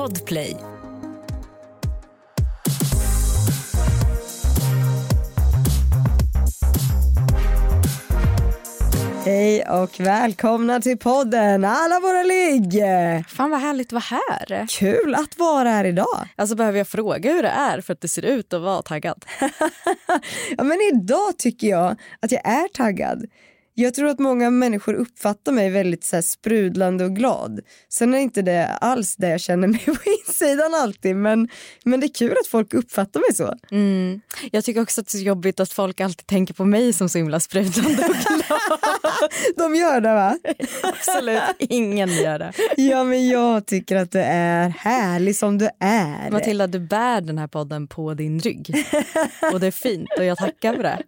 Podplay. Hej och välkomna till podden Alla våra ligg! Fan vad härligt att vara här. Kul att vara här idag. Alltså behöver jag fråga hur det är för att det ser ut att vara taggad? ja, men idag tycker jag att jag är taggad. Jag tror att många människor uppfattar mig väldigt så sprudlande och glad. Sen är inte det alls det jag känner mig på insidan alltid men, men det är kul att folk uppfattar mig så. Mm. Jag tycker också att det är jobbigt att folk alltid tänker på mig som så himla sprudlande och glad. De gör det va? Absolut ingen gör det. Ja men jag tycker att du är härlig som du är. Matilda du bär den här podden på din rygg. Och det är fint och jag tackar för det.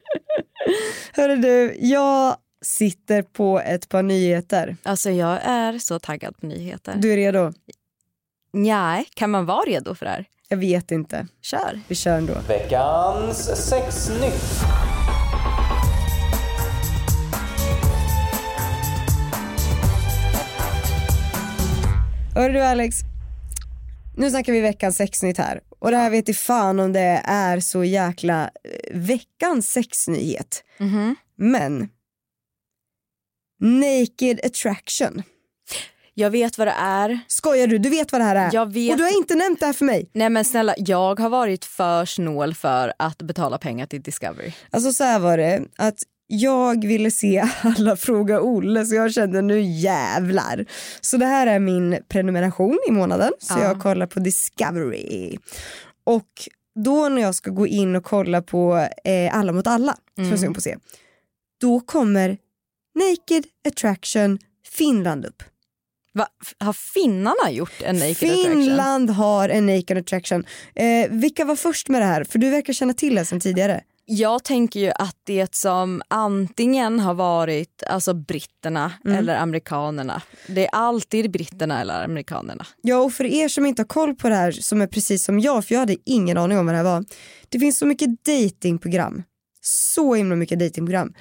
Hörru du, jag sitter på ett par nyheter. Alltså jag är så taggad på nyheter. Du är redo? Nej, kan man vara redo för det här? Jag vet inte. Kör. Vi kör ändå. Veckans sexnytt. Hörru du Alex, nu snackar vi veckans sexnytt här. Och det här vet i fan om det är så jäkla eh, veckans sexnyhet. Mhm. Men Naked attraction. Jag vet vad det är. Skojar du? Du vet vad det här är? Jag vet. Och du har inte nämnt det här för mig. Nej men snälla, jag har varit för snål för att betala pengar till Discovery. Alltså så här var det att jag ville se alla Fråga Olle så jag kände nu jävlar. Så det här är min prenumeration i månaden så Ja. jag kollar på Discovery. Och då när jag ska gå in och kolla på eh, Alla mot alla, som jag på se, då kommer Naked Attraction Finland upp. Va? Har finnarna gjort en naked attraction? Finland har en Naked Attraction. Eh, vilka var först med det här? För du verkar känna till det sedan tidigare. Jag tänker ju att det som antingen har varit alltså britterna Mm. eller amerikanerna. Det är alltid britterna eller amerikanerna. Ja och för er som inte har koll på det här som är precis som jag, för jag hade ingen aning om vad det här var. Det finns så mycket datingprogram. Så himla mycket datingprogram.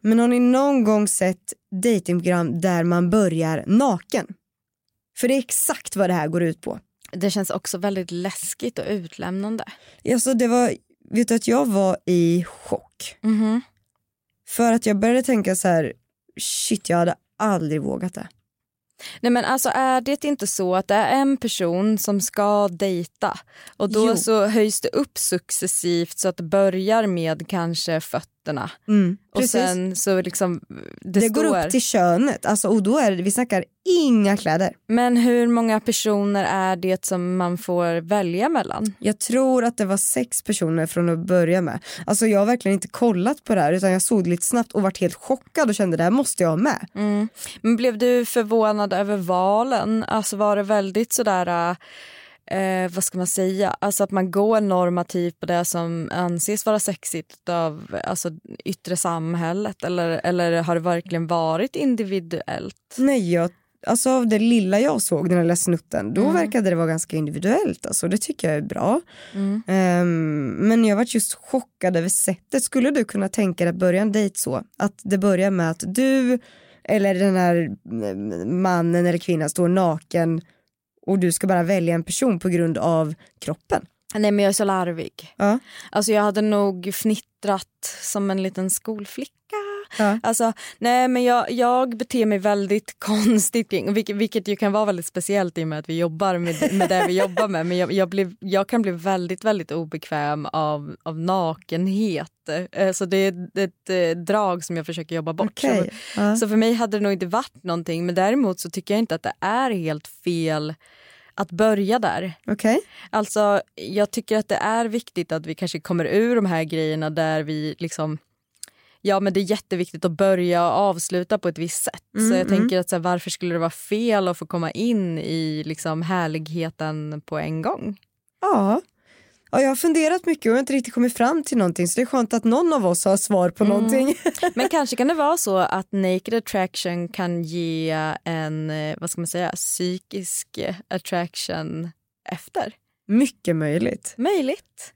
Men har ni någon gång sett datingprogram där man börjar naken? För det är exakt vad det här går ut på. Det känns också väldigt läskigt och utlämnande. Alltså det var, vet du att jag var i chock. Mhm. För att jag började tänka så här, shit jag hade aldrig vågat det. Nej men alltså är det inte så att det är en person som ska dejta och då Jo. så höjs det upp successivt så att det börjar med kanske fötterna. Mm, och sen så liksom det, det står går upp till könet, alltså, och då är det, vi snackar inga kläder. Men hur många personer är det som man får välja mellan? Jag tror att det var sex personer från att börja med. Alltså jag har verkligen inte kollat på det här utan jag såg det lite snabbt och varit helt chockad och kände det här måste jag ha med. Mm. Men blev du förvånad över valen? Alltså var det väldigt sådär, eh, vad ska man säga, alltså att man går normativt på det som anses vara sexigt av alltså, yttre samhället eller, eller har det verkligen varit individuellt? Nej, jag, alltså av det lilla jag såg den här lilla snutten då verkade det vara ganska individuellt. Alltså, det tycker jag är bra. Ehm, men jag var just chockad över sättet. Skulle du kunna tänka dig att börja en dejt så? Att det börjar med att du eller den här mm, mannen eller kvinnan står naken och du ska bara välja en person på grund av kroppen. Nej men jag är så larvig. Ja. Alltså jag hade nog fnittrat som en liten skolflicka. Ja. Alltså, nej men jag, jag beter mig väldigt konstigt vilket, vilket ju kan vara väldigt speciellt i och med att vi jobbar med, med det vi jobbar med. Men jag, jag, blir, jag kan bli väldigt, väldigt obekväm av, av nakenhet. Eh, Så det är ett eh, drag som jag försöker jobba bort. Så, Ja. så för mig hade det nog inte varit någonting. Men däremot så tycker jag inte att det är helt fel att börja där. Okej. Alltså, jag tycker att det är viktigt att vi kanske kommer ur de här grejerna där vi liksom Ja men det är jätteviktigt att börja och avsluta på ett visst sätt. så jag tänker att så här, varför skulle det vara fel att få komma in i liksom härligheten på en gång? Ja. ja, jag har funderat mycket och jag har inte riktigt kommit fram till någonting så det är skönt att någon av oss har svar på någonting. Men kanske kan det vara så att naked attraction kan ge en, eh, vad ska man säga, psykisk attraction efter. Mycket möjligt. Möjligt.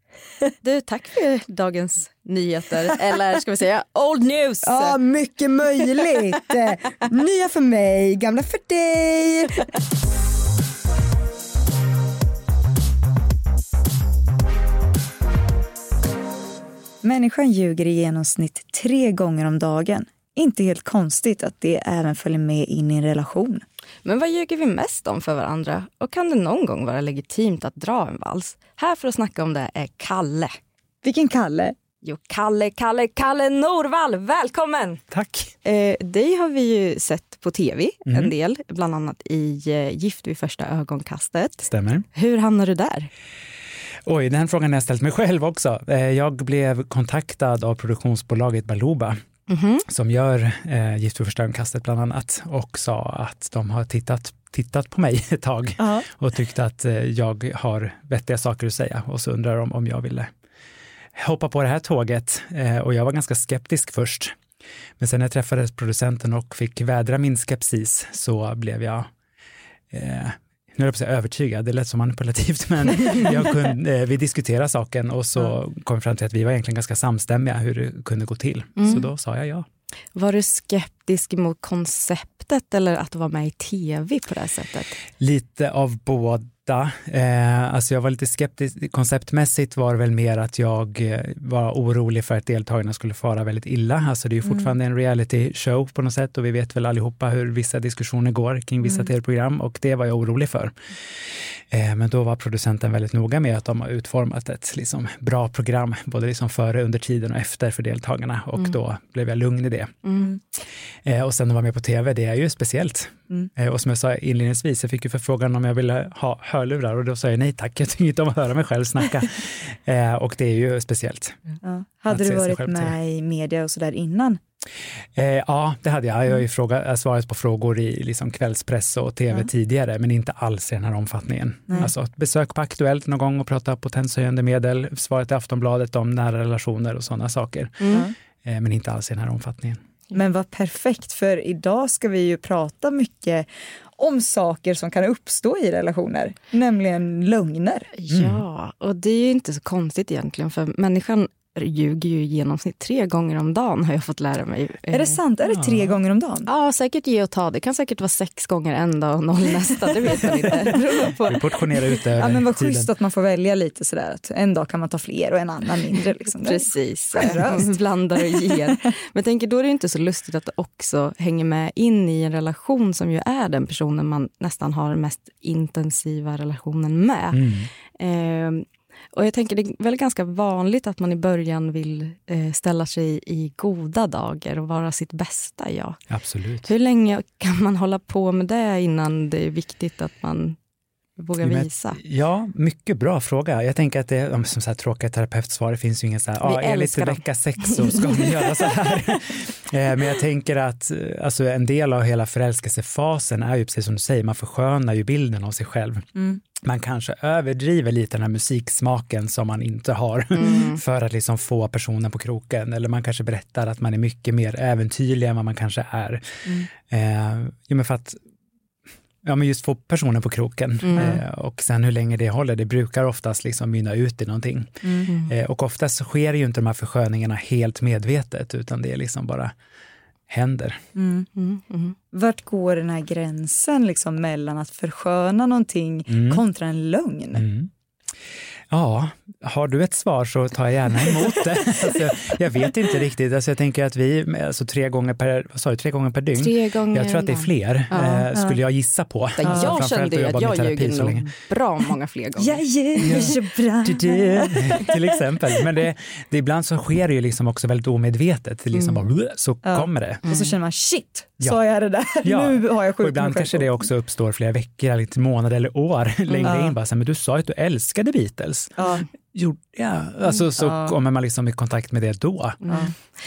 Du, tack för dagens nyheter eller ska vi säga old news? Ja, mycket möjligt. Nya för mig, gamla för dig. Människan ljuger i genomsnitt tre gånger om dagen. Inte helt konstigt att det även följer med in i en relation. Men vad ljuger vi mest om för varandra? Och kan det någon gång vara legitimt att dra en vals? Här för att snacka om det är Kalle. Vilken Kalle? Jo, Kalle, Kalle, Kalle Norvall, välkommen! Tack. Eh, dig har vi ju sett på tv en del, bland annat i eh, Gift vid första ögonkastet. Stämmer. Hur hamnade du där? Oj, den frågan har jag ställt mig själv också. Eh, Jag blev kontaktad av produktionsbolaget Baluba som gör eh, Gift vid första ögonkastet bland annat och sa att de har tittat tittat på mig ett tag Ja. och tyckte att eh, jag har vettiga saker att säga och så undrar de om jag ville hoppa på det här tåget eh, och jag var ganska skeptisk först. Men sen när jag träffade producenten och fick vädra min skepsis så blev jag eh, nu är jag på att säga övertygad, det lät så manipulativt, men jag kunde, eh, vi diskuterade saken och så kom vi fram till att vi var egentligen ganska samstämmiga hur det kunde gå till. Så då sa jag ja. Var du skeptisk mot konceptet eller att vara med i tv på det här sättet? Lite av båda. Eh, alltså jag var lite skeptisk. Konceptmässigt var det väl mer att jag eh, var orolig för att deltagarna skulle fara väldigt illa. Alltså det är ju fortfarande en reality show på något sätt och vi vet väl allihopa hur vissa diskussioner går kring vissa tv-program och det var jag orolig för. Eh, men då var producenten väldigt noga med att de har utformat ett liksom, bra program, både liksom före, under tiden och efter för deltagarna och då blev jag lugn i det. Eh, och sen att vara med på tv, det är ju speciellt. Eh, och som jag sa inledningsvis, jag fick ju förfrågan om jag ville ha hörlurar och då sa jag nej tack, jag tycker inte om att höra mig själv snacka. eh, och det är ju speciellt. Ja. Att Hade du varit med i media och sådär innan? Eh, ja, det hade jag. Jag har ju fråga, jag har svarat på frågor i liksom kvällspress och tv tidigare, men inte alls i den här omfattningen. Alltså ett besök på Aktuellt någon gång och prata potenshöjande medel, svarat i Aftonbladet om nära relationer och sådana saker. Eh, men inte alls i den här omfattningen. Men vad perfekt, för idag ska vi ju prata mycket om saker som kan uppstå i relationer, nämligen lögner. Ja, och det är ju inte så konstigt egentligen för människan ljuger ju i genomsnitt tre gånger om dagen har jag fått lära mig. Är det sant? Är det tre gånger om dagen? Ja, säkert ge och ta. Det kan säkert vara sex gånger en dag och noll nästa. Det vet man inte. På. Vi portionerar ut det Ja, men vad tiden. schysst att man får välja lite sådär. Att en dag kan man ta fler och en annan mindre. Liksom. Precis, blandar och ger. Men tänker, då är det inte så lustigt att det också hänger med in i en relation som ju är den personen man nästan har den mest intensiva relationen med. Eh, och jag tänker det är väl ganska vanligt att man i början vill eh, ställa sig i goda dagar och vara sitt bästa jag. Absolut. Hur länge kan man hålla på med det innan det är viktigt att man vågar visa? Ja, mycket bra fråga. Jag tänker att det är som så här tråkiga terapeutsvar, det finns ju ingen så här, ja, enligt älskar dem. vecka sex så ska vi göra så här. Eh, Men jag tänker att eh, alltså, en del av hela förälskelsefasen är ju precis som du säger, man förskönar ju bilden av sig själv. Man kanske överdriver lite den här musiksmaken som man inte har för att liksom få personen på kroken. Eller man kanske berättar att man är mycket mer äventyrlig än vad man kanske är. Eh, jo, men för att Ja, men just få personen på kroken. Eh, och sen hur länge det håller, det brukar oftast liksom mynna ut i någonting. Eh, och oftast sker ju inte de här försköningarna helt medvetet, utan det är liksom bara händer. Mm, mm. Vart går den här gränsen liksom, mellan att försköna någonting kontra en lögn? Mm. Ja, har du ett svar så tar jag gärna emot det. alltså, jag vet inte riktigt. Alltså, jag tänker att vi, alltså tre gånger per, vad sa du, tre gånger per dygn? Tre gånger jag tror att det är fler, eh, skulle jag gissa på. Jag Framförallt kände ju att att jobba med jag ljuger nog bra många fler gånger. Ja, ja, så bra. Till exempel. Men det, det, ibland så sker det ju liksom också väldigt omedvetet. Det liksom bara, så kommer det. Och så känner man shit, Ja. sa jag det där? Ja. Nu har jag mig ibland kanske det också uppstår flera veckor, eller inte månader eller år längre in. Bara, så här, men du sa ju att du älskade Beatles. Ja. Gjorde jag? Alltså, så kommer man liksom i kontakt med det då.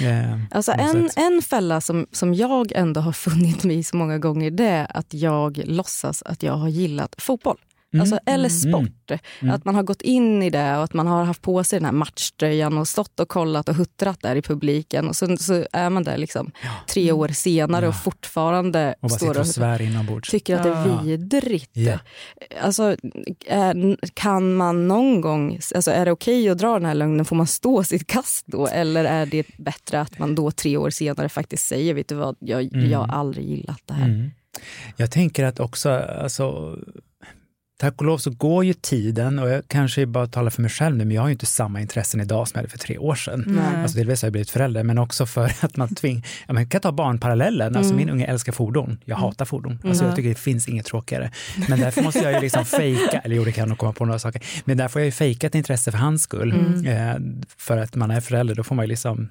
Eh, Alltså en, sätt. en fälla som, som jag ändå har funnit mig i så många gånger det är att jag låtsas att jag har gillat fotboll. Alltså, eller sport. Att man har gått in i det och att man har haft på sig den här matchtröjan och stått och kollat och huttrat där i publiken. Och så, så är man där liksom tre år senare och fortfarande och står och svär inombords. tycker att det är vidrigt. Ja. Alltså, är, kan man någon gång, alltså är det okej att dra den här lögnen? Får man stå sitt kast då? Eller är det bättre att man då tre år senare faktiskt säger, vet du vad, jag, jag har aldrig gillat det här. Mm. Jag tänker att också, alltså, tack och lov så går ju tiden och jag kanske bara talar för mig själv nu, men jag har ju inte samma intressen idag som jag hade för tre år sedan. Nej. Alltså delvis har jag blivit förälder, men också för att man tving, ja, man kan ta barnparallellen. Alltså min unge älskar fordon. Jag hatar fordon. Alltså jag tycker det finns inget tråkigare. Men därför måste jag ju liksom fejka, eller jo det kan nog komma på några saker, men därför får jag ju fejka ett intresse för hans skull. Eh, för att man är förälder, då får man ju liksom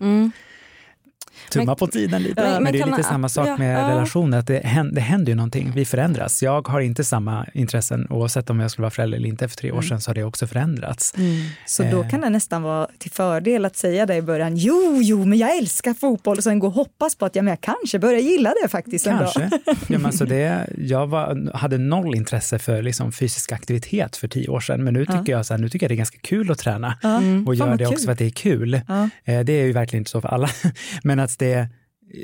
tumma Men- på tiden lite. Men- Men, det är lite man- samma sak ja, med ja. relationer, att det händer, det händer ju någonting. Vi förändras. Jag har inte samma intressen oavsett om jag skulle vara förälder eller inte. För tre år sedan så har det också förändrats. Så då Eh. kan det nästan vara till fördel att säga det i början. Jo, jo, men jag älskar fotboll och sen gå och hoppas på att ja, men jag kanske börjar gilla det faktiskt en dag. Kanske. Ja, men alltså det, jag var, hade noll intresse för liksom fysisk aktivitet för tio år sedan, men nu tycker, jag, så här, nu tycker jag det är ganska kul att träna. Ja. Och gör det kul. också för att det är kul. Ja. Eh, Det är ju verkligen inte så för alla. Men att det är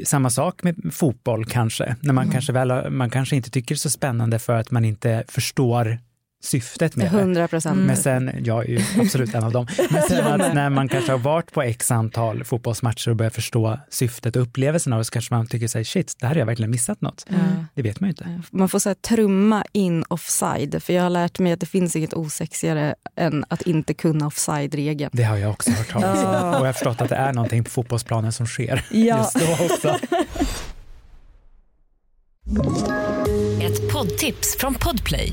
samma sak med fotboll kanske. När man, kanske väl, man kanske inte tycker det är så spännande för att man inte förstår syftet med det. 100 procent. Men sen, jag är ju absolut en av dem, men sen att när man kanske har varit på x antal fotbollsmatcher och börjar förstå syftet och upplevelsen av det så kanske man tycker sig shit, det här har jag verkligen missat något. Det vet man ju inte. Man får så här, trumma in offside, för jag har lärt mig att det finns inget osexigare än att inte kunna offside-regeln. Det har jag också hört talas om. Och jag har förstått att det är någonting på fotbollsplanen som sker Ja. just då också. Ett poddtips från Podplay.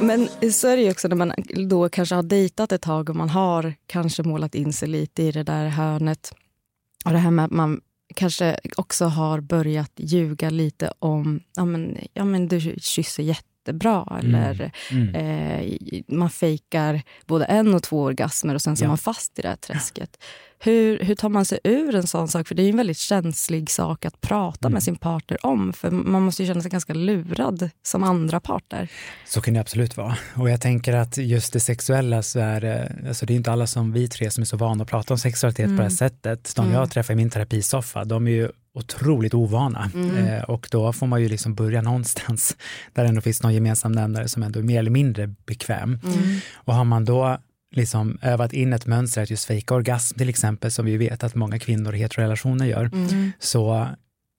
Men så är det ju också när man då kanske har dejtat ett tag och man har kanske målat in sig lite i det där hörnet. Och det här med att man kanske också har börjat ljuga lite om, ja men, ja, men du kysser jättebra eller Mm. eh, man fejkar både en och två orgasmer och sen så är Ja. man fast i det här träsket. Hur, hur tar man sig ur en sån sak? För det är ju en väldigt känslig sak att prata Mm. med sin partner om. För man måste ju känna sig ganska lurad som andra parter. Så kan det absolut vara. Och jag tänker att just det sexuella så är det, alltså det är inte alla som vi tre som är så vana att prata om sexualitet på det här sättet. De jag träffar i min terapisoffa, de är ju otroligt ovana. Eh, och då får man ju liksom börja någonstans där det ändå finns någon gemensam nämnare som ändå är mer eller mindre bekväm. Och har man då liksom övat in ett mönster att just fejka orgasm till exempel, som vi vet att många kvinnor i heterorelationer gör, så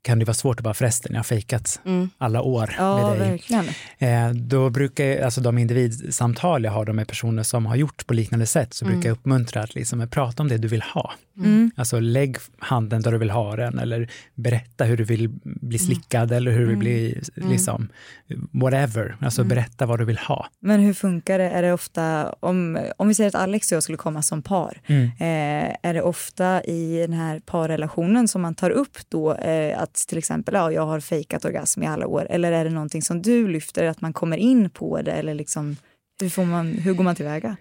kan det vara svårt att bara förresten, jag har fejkat alla år Ja, med dig. verkligen. Eh, då brukar jag, alltså de individsamtal jag har de med personer som har gjort på liknande sätt så brukar jag uppmuntra att liksom, prata om det du vill ha. Mm. Alltså lägg handen där du vill ha den eller berätta hur du vill bli slickad eller hur du vill bli liksom whatever. Alltså berätta vad du vill ha. Men hur funkar det? Är det ofta, om, om vi säger att Alex och jag skulle komma som par, Mm. eh, är det ofta i den här parrelationen som man tar upp då eh, att till exempel ja, jag har fejkat orgasm i alla år. Eller är det någonting som du lyfter att man kommer in på det? Eller liksom hur, får man, hur går man tillväga?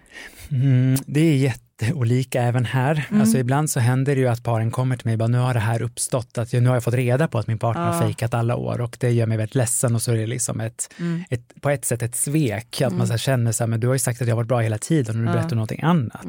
Mm, det är jätteolika även här. Alltså ibland så händer det ju att paren kommer till mig och bara, nu har det här uppstått, att jag, nu har jag fått reda på att min partner har fejkat alla år. Och det gör mig väldigt ledsen och så är det liksom ett, ett på ett sätt ett svek, att man så här känner så här, men du har ju sagt att jag har varit bra hela tiden och nu berättar du någonting annat.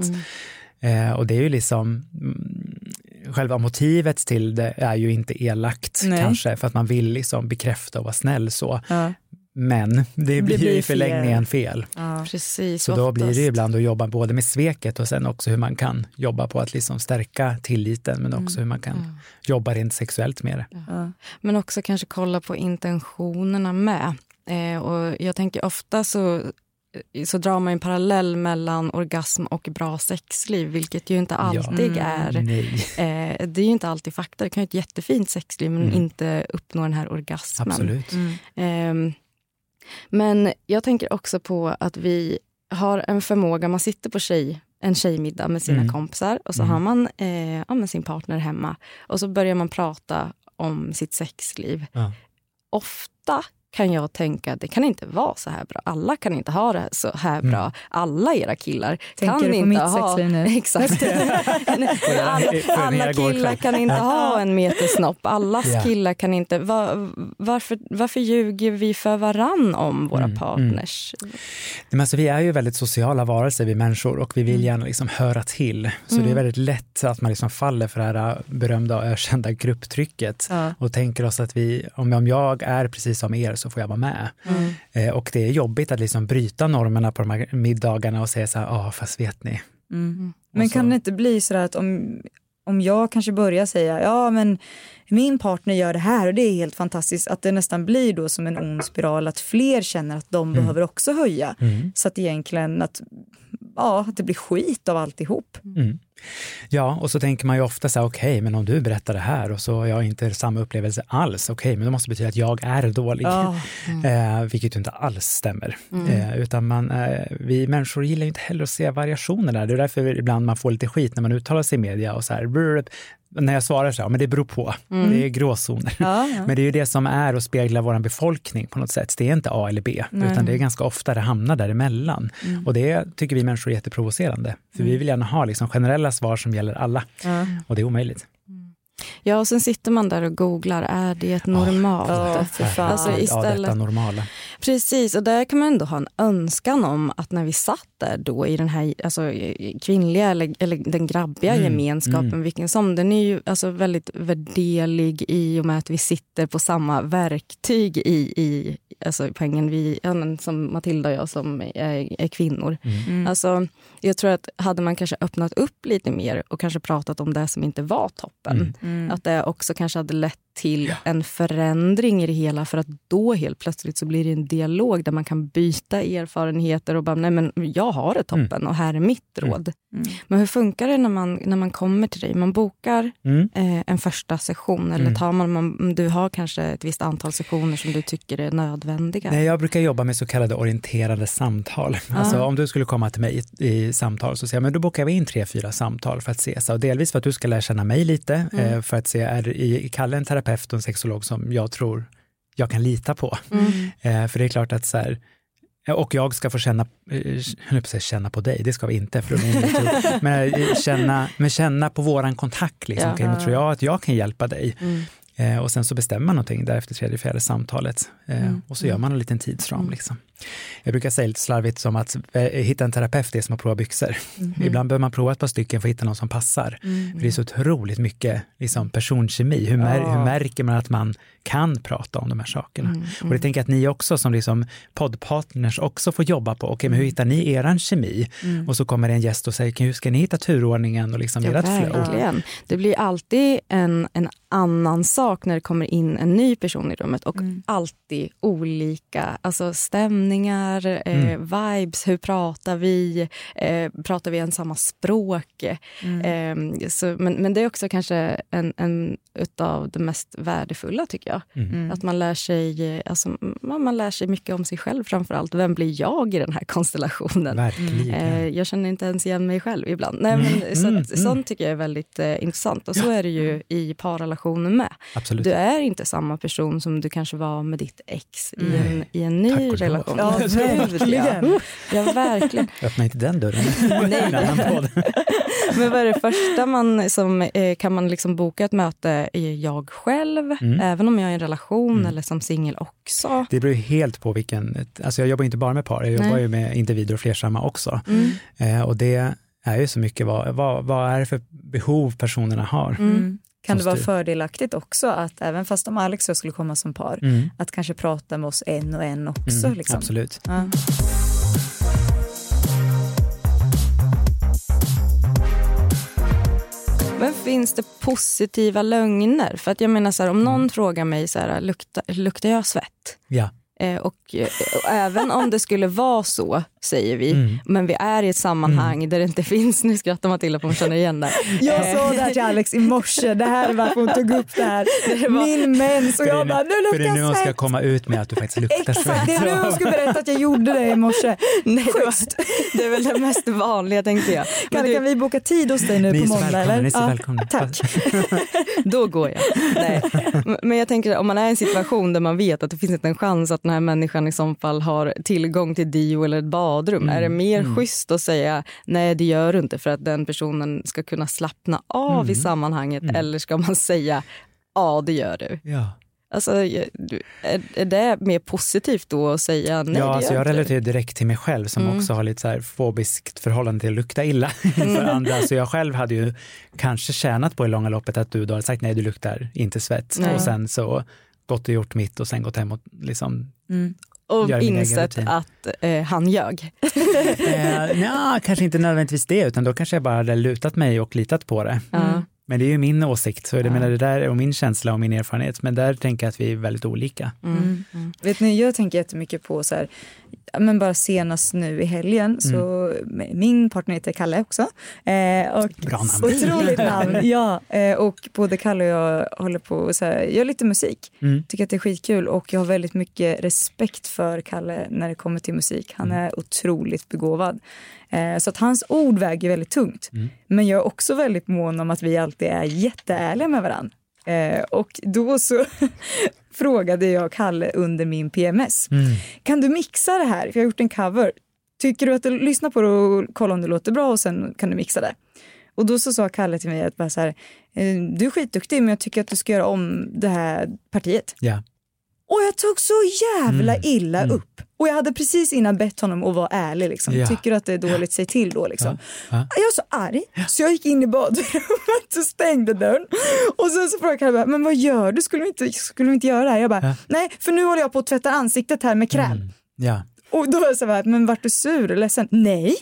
Eh, och det är ju liksom, mm, själva motivet till det är ju inte elakt Nej. kanske, för att man vill liksom bekräfta och vara snäll så. Ja. Men det blir, blir ju i förlängningen fel. Precis, Så då blir det ibland att jobba både med sveket och sen också hur man kan jobba på att liksom stärka tilliten men också hur man kan jobba rent sexuellt med det. Ja. Men också kanske kolla på intentionerna med. Eh, och jag tänker ofta så, så drar man en parallell mellan orgasm och bra sexliv, vilket ju inte alltid är. Nej, Eh, det är ju inte alltid fakta. Det kan ju ett jättefint sexliv men inte uppnå den här orgasmen. absolut. Ehm, men jag tänker också på att vi har en förmåga, man sitter på tjej, en tjejmiddag med sina Mm. kompisar och så har man eh, ja, med sin partner hemma och så börjar man prata om sitt sexliv. Ja. Ofta kan jag tänka det kan inte vara så här bra. Alla kan inte ha det så här bra. Mm. Alla era killar Tänker kan du på inte mitt ha... sexliv nu? Exakt. alla, alla killar kan inte ha en meter snopp. Allas Ja. killar kan inte... Var, varför, varför ljuger vi för varann om våra Mm, partners? Men alltså, vi är ju väldigt sociala varelser, vi människor, och vi vill Mm. gärna liksom höra till. Så det är väldigt lätt att man liksom faller för det här berömda och ökända grupptrycket Ja. och tänker oss att vi, om jag är precis som er så får jag vara med. Mm. Eh, och det är jobbigt att liksom bryta normerna på de här middagarna och säga så här, ja fast vet ni. Mm. Men så- kan det inte bli så att om, om jag kanske börjar säga ja men min partner gör det här och det är helt fantastiskt att det nästan blir då som en ond spiral att fler känner att de behöver också höja. Mm. Så att egentligen att, ja, att det blir skit av alltihop. Mm. Ja, och så tänker man ju ofta så här, okej, men om du berättar det här och så har jag inte samma upplevelse alls, okej, men det måste betyda att jag är dålig. Ja. Eh, vilket ju inte alls stämmer. Eh, utan man, eh, vi människor gillar ju inte heller att se variationer där. Det är därför ibland man får lite skit när man uttalar sig i media och så här, när jag svarar så här, men det beror på. Det är gråzoner. Ja, ja. Men det är ju det som är att spegla vår befolkning på något sätt. Det är inte A eller B, Nej. utan det är ganska ofta det hamnar däremellan. Och det tycker vi människor är jätteprovocerande. För vi vill gärna ha liksom generella svar som gäller alla. Ja. Och det är omöjligt. Ja, och sen sitter man där och googlar, är det normalt? Ja, för fan. Alltså, Ja, istället- detta normala. Precis, och där kan man ändå ha en önskan om att när vi satt där då i den här alltså, kvinnliga eller, eller den grabbiga Mm, gemenskapen, mm. vilken som, den är ju alltså väldigt värdelig i och med att vi sitter på samma verktyg i, i alltså poängen vi, ja, men som Matilda och jag som är, är kvinnor. Mm. Alltså, jag tror att hade man kanske öppnat upp lite mer och kanske pratat om det som inte var toppen, Mm. Mm. att det också kanske hade lett till en förändring i det hela för att då helt plötsligt så blir det en dialog där man kan byta erfarenheter och bara, nej men jag har det toppen och här är mitt råd. Mm. Men hur funkar det när man, när man kommer till dig? Man bokar Mm. eh, en första session eller Mm. tar man, man, du har kanske ett visst antal sessioner som du tycker är nödvändiga? Nej, jag brukar jobba med så kallade orienterade samtal. Alltså, om du skulle komma till mig i, i samtal så säger jag, men då bokar vi in tre, fyra samtal för att se. Så, dels för att du ska lära känna mig lite, eh, för att se, är i, i Kalle en terapeut och en sexolog som jag tror jag kan lita på? Eh, för det är klart att så här, och jag ska få känna, eh, jag säga känna på dig, det ska vi inte, för klokt. men, eh, känna, men känna på våran kontakt. Liksom. Men tror jag att jag kan hjälpa dig? Mm. Eh, och sen så bestämmer man någonting därefter tredje, fjärde samtalet. Eh, Mm. Och så gör man en liten tidsram. Liksom. Jag brukar säga lite slarvigt som att eh, hitta en terapeut är som att prova byxor. Ibland behöver man prova ett par stycken för att hitta någon som passar. För det är så otroligt mycket liksom, personkemi. Hur, mär, Ja. hur märker man att man kan prata om de här sakerna? Mm, Och det tänker jag att ni också som liksom poddpartners också får jobba på. Okej, men hur hittar ni eran kemi? Och så kommer det en gäst och säger, hur ska ni hitta turordningen och liksom Ja, ert flow? Det blir alltid en, en annan sak när det kommer in en ny person i rummet och alltid olika alltså stämningar, eh, vibes, hur pratar vi, eh, pratar vi en samma språk? Eh, så, men, men det är också kanske en, en utav det mest värdefulla tycker jag. Mm. Att man lär sig alltså, man, man lär sig mycket om sig själv framför allt. Vem blir jag i den här konstellationen? Verkligen. Eh, jag känner inte ens igen mig själv ibland. Nej, men, så mm, att, Sånt tycker jag är väldigt eh, intressant. Och så är det ju i parrelationen med. Absolut. Du är inte samma person som du kanske var med ditt ex i en, i en ny relation. Ja, verkligen. Ja, verkligen. Öppna inte den dörren. Nej. Men vad är det första man som, eh, kan man liksom boka ett möte? Är jag själv, Mm. även om jag är i en relation eller som singel också? Det beror helt på vilken, alltså jag jobbar inte bara med par, jag jobbar Nej. ju med individer och flersamma också. Mm. Eh, och det är ju så mycket vad, vad, vad är det för behov personerna har. Mm. Kan det vara fördelaktigt också att även fast om Alex och jag skulle komma som par, Mm. att kanske prata med oss en och en också? Mm, liksom. Absolut. Ja. Men finns det positiva lögner? För att jag menar så här, om någon frågar mig så här, luktar, luktar jag svett? Ja. Eh, och, eh, och även om det skulle vara så säger vi. Mm. Men vi är i ett sammanhang där det inte finns, nu skrattar Matilda på hon känner igen det. Jag sa det här till Alex i morse, det här är varför hon tog upp det här. Min mens och För det är jag nu- bara, nu För det är nu luktar hon ska svett. komma ut med att du faktiskt luktar Exakt, det är svett. nu hon ska berätta att jag gjorde det i morse. Nej, det, var, det är väl det mest vanliga tänkte jag. Kalle, du, kan vi boka tid hos dig nu Ni på måndag? välkomna, eller? ni är så Ja, välkomna. Tack. Då går jag. Nej. Men jag tänker om man är i en situation där man vet att det finns inte en chans att den här människan i så fall har tillgång till dio eller ett badrum. Mm. Är det mer schysst att säga nej det gör du inte för att den personen ska kunna slappna av Mm. i sammanhanget eller ska man säga ja det gör du. Ja. Alltså, är, är det mer positivt då att säga nej ja, alltså jag relaterar direkt till mig själv som Mm. också har lite så här fobiskt förhållande till att lukta illa för andra. Så jag själv hade ju kanske tjänat på i långa loppet att du då hade sagt nej, du luktar inte svett Nej. och sen så gått och gjort mitt och sen gått hem och liksom Och insett att eh, han ljög. Eh, nja, kanske inte nödvändigtvis det, utan då kanske jag bara hade lutat mig och litat på det. Ja. Men det är ju min åsikt, så jag menar det där och min känsla och min erfarenhet, men där tänker jag att vi är väldigt olika. Mm. Vet ni, jag tänker jättemycket på så här, ja, men bara senast nu i helgen så min partner heter Kalle också. Eh, och Bra namn. Otroligt namn, ja. Eh, och både Kalle och jag håller på och så här, gör lite musik. Mm. Tycker att det är skitkul och jag har väldigt mycket respekt för Kalle när det kommer till musik. Han är otroligt begåvad. Eh, så att hans ord väger väldigt tungt. Men jag är också väldigt mån om att vi alltid är jätteärliga med varandra. Eh, och då så frågade jag Kalle under min PMS. Mm. Kan du mixa det här? För jag har gjort en cover. Tycker du att du lyssnar på det och kolla om det låter bra och sen kan du mixa det? Och då så sa Kalle till mig att bara så här, eh, du är skitduktig men jag tycker att du ska göra om det här partiet. Ja. Och jag tog så jävla Mm. illa Mm. upp. Och jag hade precis innan bett honom att vara ärlig. Liksom. Ja. Tycker du att det är dåligt, säg till då. Liksom. Ja. Jag var så arg så jag gick in i badrummet och stängde dörren. Och sen så frågade Kalle, men vad gör du? Skulle vi inte, skulle vi inte göra det här? Jag bara, Ja. nej för nu håller jag på att tvätta ansiktet här med kräm. Mm. Ja. Och då var jag så här, men vart du sur eller ledsen? Nej.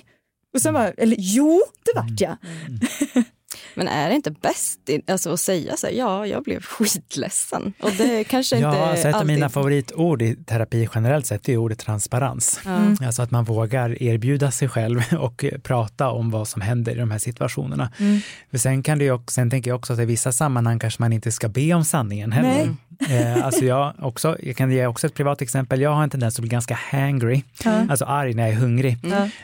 Och sen bara, eller jo, det Mm. vart jag. Men är det inte bäst i- alltså, att säga så här, ja jag blev skitledsen? Och det kanske inte Ja, alltså ett av alltid... mina favoritord i terapi generellt sett är ordet transparens. Ja. Alltså att man vågar erbjuda sig själv och prata om vad som händer i de här situationerna. För sen, kan det ju också, sen tänker jag också att i vissa sammanhang kanske man inte ska be om sanningen heller. Eh, alltså jag, också, jag kan ge också ett privat exempel. Jag har en tendens att bli ganska hangry, alltså arg när jag är hungrig.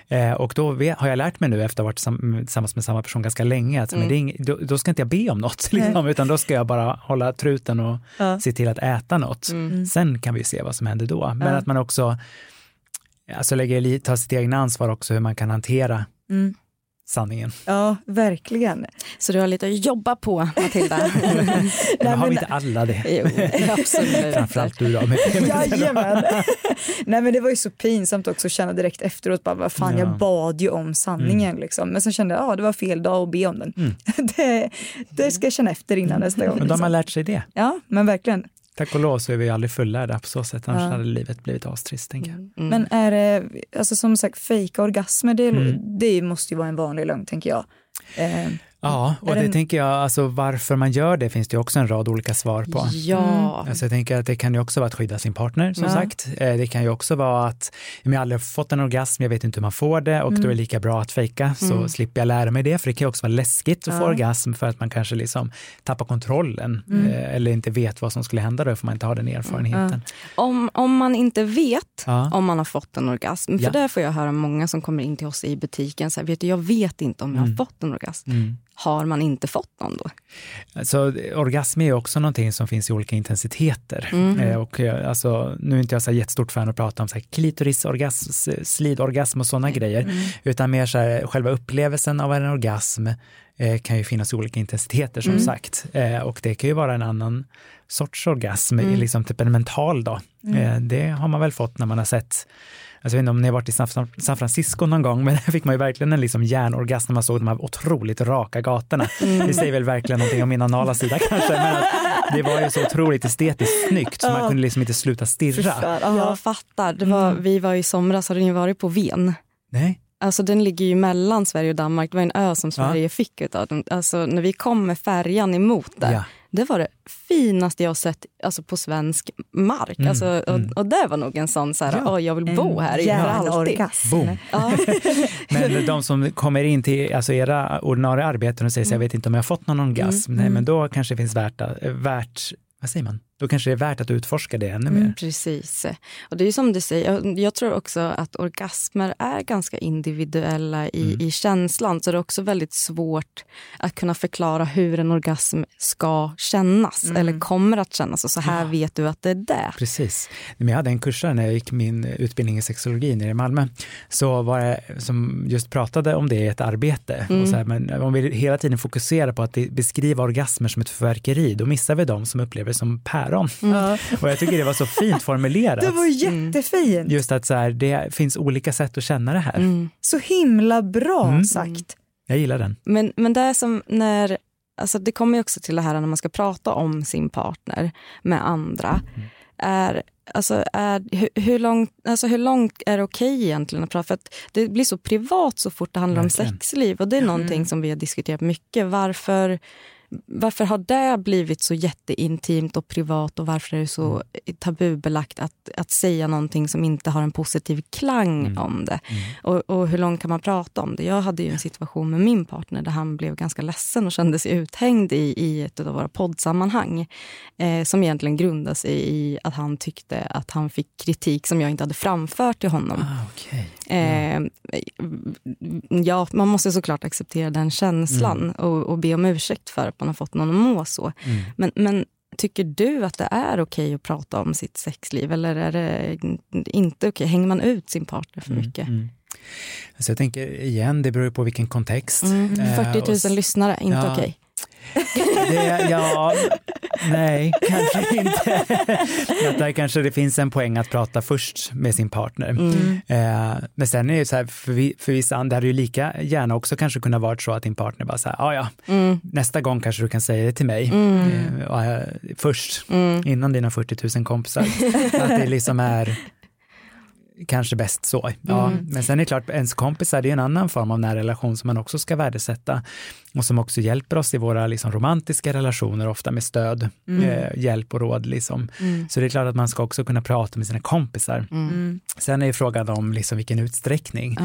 Eh, och då har jag lärt mig nu efter att ha varit sam, tillsammans med samma person ganska länge att men det är ing, då, då ska inte jag be om något, liksom, utan då ska jag bara hålla truten och Ja. se till att äta något. Sen kan vi se vad som händer då. Men att man också alltså lägger, tar sitt egna ansvar också hur man kan hantera Mm. Sanningen. Ja, verkligen. Så du har lite att jobba på Matilda. Men har vi men- inte alla det? jo, absolut. Framförallt du då. Jajamän. Nej men det var ju så pinsamt också att känna direkt efteråt, bara, vad fan Ja. jag bad ju om sanningen liksom. Men sen kände jag, ja det var fel dag att be om den. det, det ska jag känna efter innan nästa gång. Men då har man lärt sig det. Ja men verkligen. Tack och lov så är vi aldrig fullärda på så sätt, annars Ja. hade livet blivit astrist tänker jag. Mm. Men är det, alltså som sagt fejka orgasmer, det, Mm. det måste ju vara en vanlig lögn tänker jag. Eh, Ja, och Är det tänker jag, alltså varför man gör det finns det också en rad olika svar på. Ja. Alltså jag tänker att det kan ju också vara att skydda sin partner som Ja. sagt. Eh, Det kan ju också vara att jag har aldrig fått en orgasm, jag vet inte hur man får det och då är det lika bra att fejka så slipper jag lära mig det. För det kan ju också vara läskigt att få Ja. orgasm för att man kanske liksom tappar kontrollen eh, eller inte vet vad som skulle hända då för man inte har den erfarenheten. Om, om man inte vet om man har fått en orgasm, för Ja. där får jag höra många som kommer in till oss i butiken, så här, vet du, jag vet inte om jag har fått en orgasm. Mm. Har man inte fått någon då? Så orgasm är också någonting som finns i olika intensiteter. Eh, och eh, alltså, nu är inte jag så här jättestort fan att prata om så här klitorisorgasm, slidorgasm och sådana grejer, utan mer så här, själva upplevelsen av en orgasm eh, kan ju finnas i olika intensiteter som sagt. Eh, och det kan ju vara en annan sorts orgasm, liksom typ en mental då. Eh, det har man väl fått när man har sett Alltså, jag vet inte om ni har varit i San Francisco någon gång, men där fick man ju verkligen en liksom hjärnorgasm när man såg de här otroligt raka gatorna. Det säger väl verkligen någonting om min anala sida kanske, men att det var ju så otroligt estetiskt snyggt så man kunde liksom inte sluta stirra. Jag fattar. Det var, Vi var i somras, har ni varit på Ven? Nej. Alltså den ligger ju mellan Sverige och Danmark. Det var en ö som Sverige fick utav den. Alltså när vi kom med färjan emot där, Ja. Det var det finaste jag sett alltså, på svensk mark. Mm, Alltså, och, mm. och det var nog en sån så här, Ja. "Åh, jag vill bo här hjärnorgasm. Boom. Ja. Men de som kommer in till alltså era ordinarie arbeten och säger så jag vet inte om jag har fått någon orgasm, nej men då kanske det finns värt, eh, värt vad säger man? Då kanske det är värt att utforska det ännu mer. Precis. Och det är som du säger, jag, tror också att orgasmer är ganska individuella i, Mm. i känslan. Så det är också väldigt svårt att kunna förklara hur en orgasm ska kännas eller kommer att kännas. Och så här vet du att det är det. Precis. Men jag hade en kursare när jag gick min utbildning i sexologi nere i Malmö, så var det som just pratade om det i ett arbete. Och så här, men om vi hela tiden fokuserar på att beskriva orgasmer som ett förverkeri, då missar vi de som upplever det som päron. Och jag tycker det var så fint formulerat. Det var jättefint. Just att så här, det finns olika sätt att känna det här. Mm. Så himla bra Mm. sagt. Jag gillar den. Men, men det är som när, alltså det kommer ju också till det här när man ska prata om sin partner med andra. Är, alltså är, hur, hur, långt, alltså hur långt är det okej egentligen att prata? För att det blir så privat så fort det handlar Verkligen. om sexliv och det är någonting som vi har diskuterat mycket. Varför, varför har det blivit så jätteintimt och privat och varför är det så tabubelagt att, att säga någonting som inte har en positiv klang om det? Och, och hur långt kan man prata om det? Jag hade ju en situation med min partner där han blev ganska ledsen och kände sig uthängd i, i ett av våra poddsammanhang. Eh, som egentligen grundade sig i att han tyckte att han fick kritik som jag inte hade framfört till honom. Ah, okej. Eh, ja, man måste såklart acceptera den känslan och, och be om ursäkt för att man har fått någon att må så. Mm. Men, men tycker du att det är okej att prata om sitt sexliv eller är det inte okej? Hänger man ut sin partner för mycket? Mm. Så jag tänker igen, det beror ju på vilken kontext. Mm. Eh, 40 000 och s- lyssnare, inte Ja. okej. Det, ja, nej, kanske inte. att där kanske det finns en poäng att prata först med sin partner. Mm. Eh, men sen är det så här, för, vi, för vissa andra hade ju lika gärna också kanske kunnat vara så att din partner bara så här, "Ah, ja Mm. nästa gång kanske du kan säga det till mig eh, och, eh, först, Mm. innan dina 40 000 kompisar. att det liksom är kanske bäst så. Ja, Mm. Men sen är det klart, ens kompisar det är en annan form av nära relation som man också ska värdesätta och som också hjälper oss i våra liksom, romantiska relationer, ofta med stöd, eh, hjälp och råd. Liksom. Mm. Så det är klart att man ska också kunna prata med sina kompisar. Mm. Sen är ju frågan om liksom, vilken utsträckning.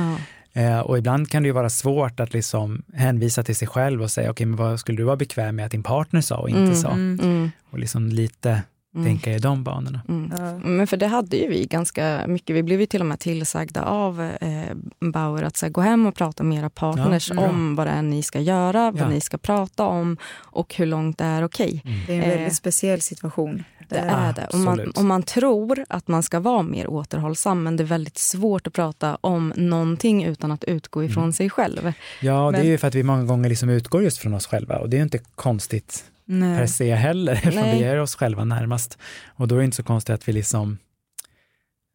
Eh, och ibland kan det ju vara svårt att liksom hänvisa till sig själv och säga, okej, men vad skulle du vara bekväm med att din partner sa och inte Mm, sa? Mm. Och liksom lite tänka i de banorna. Mm. Men för det hade ju vi ganska mycket. Vi blev ju till och med tillsagda av eh, Bauer att så här, gå hem och prata med era partners Ja, om vad det är ni ska göra, vad Ja. ni ska prata om och hur långt det är okej. Det är en väldigt Eh, speciell situation. Det är det. Och man, och man tror att man ska vara mer återhållsam men det är väldigt svårt att prata om någonting utan att utgå ifrån sig själv. Ja, det Men- är ju för att vi många gånger liksom utgår just från oss själva och det är ju inte konstigt per Nej. se heller eftersom Nej. vi är oss själva närmast. Och då är det inte så konstigt att vi liksom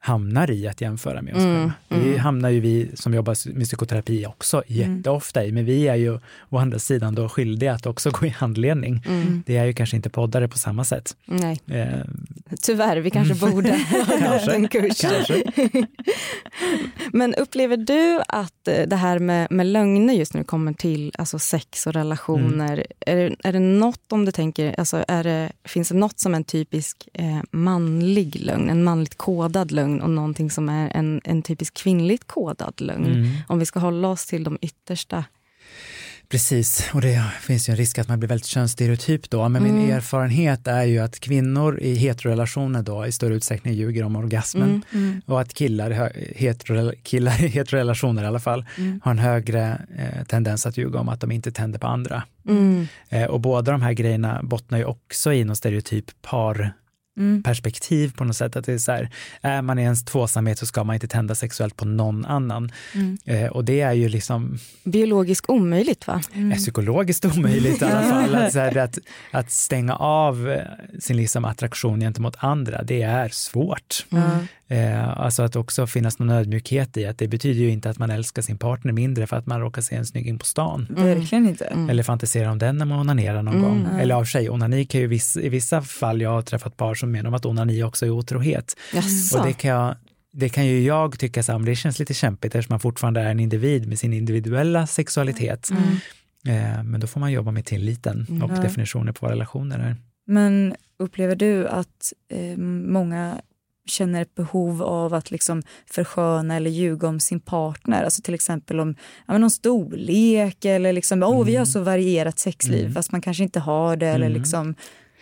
hamnar i att jämföra med oss Mm, själva. Det mm. hamnar ju vi som jobbar med psykoterapi också Mm. jätteofta i, men vi är ju å andra sidan då skyldiga att också gå i handledning. Mm. Det är ju kanske inte poddare på samma sätt. Nej, Eh, tyvärr, vi kanske borde ha en kurs. kanske. Men upplever du att eh, det här med, med lögner just det kommer till alltså sex och relationer, Mm. är, det, är det något om du tänker, alltså är det, finns det något som en typisk eh, manlig lögn, en manligt kodad lögn och någonting som är en, en typisk kvinnligt kodad lögn? Mm. Om vi ska hålla oss till de yttersta. Precis, och det finns ju en risk att man blir väldigt könsstereotyp då, men Mm. min erfarenhet är ju att kvinnor i heterorelationer då i större utsträckning ljuger om orgasmen Mm. och att killar, hetero, killar i heterorelationer i alla fall Mm. har en högre eh, tendens att ljuga om att de inte tänder på andra. Mm. Eh, och båda de här grejerna bottnar ju också i någon stereotyp par Mm. perspektiv på något sätt. Att det är så här, är man i ens tvåsamhet så ska man inte tända sexuellt på någon annan. Mm. Eh, och det är ju liksom Biologiskt omöjligt va? är psykologiskt omöjligt i alla fall. Att, så här, att, att stänga av eh, sin liksom attraktion gentemot andra, det är svårt. Eh, alltså att också finnas någon ödmjukhet i att det betyder ju inte att man älskar sin partner mindre för att man råkar se en snygging på stan. Verkligen inte. Mm. Eller fantisera om den när man onanerar någon gång. Eller av sig, onani kan ju viss, i vissa fall, jag har träffat par som menar om att onani också är otrohet. Jaså? Och det kan, jag, det kan ju jag tycka så det känns lite kämpigt eftersom man fortfarande är en individ med sin individuella sexualitet. Eh, men då får man jobba med tilliten och definitioner på vad relationer är. Men upplever du att eh, många känner ett behov av att liksom försköna eller ljuga om sin partner? Alltså till exempel om ja, men någon storlek eller liksom, åh vi har så varierat sexliv Mm. fast man kanske inte har det. Eller Mm.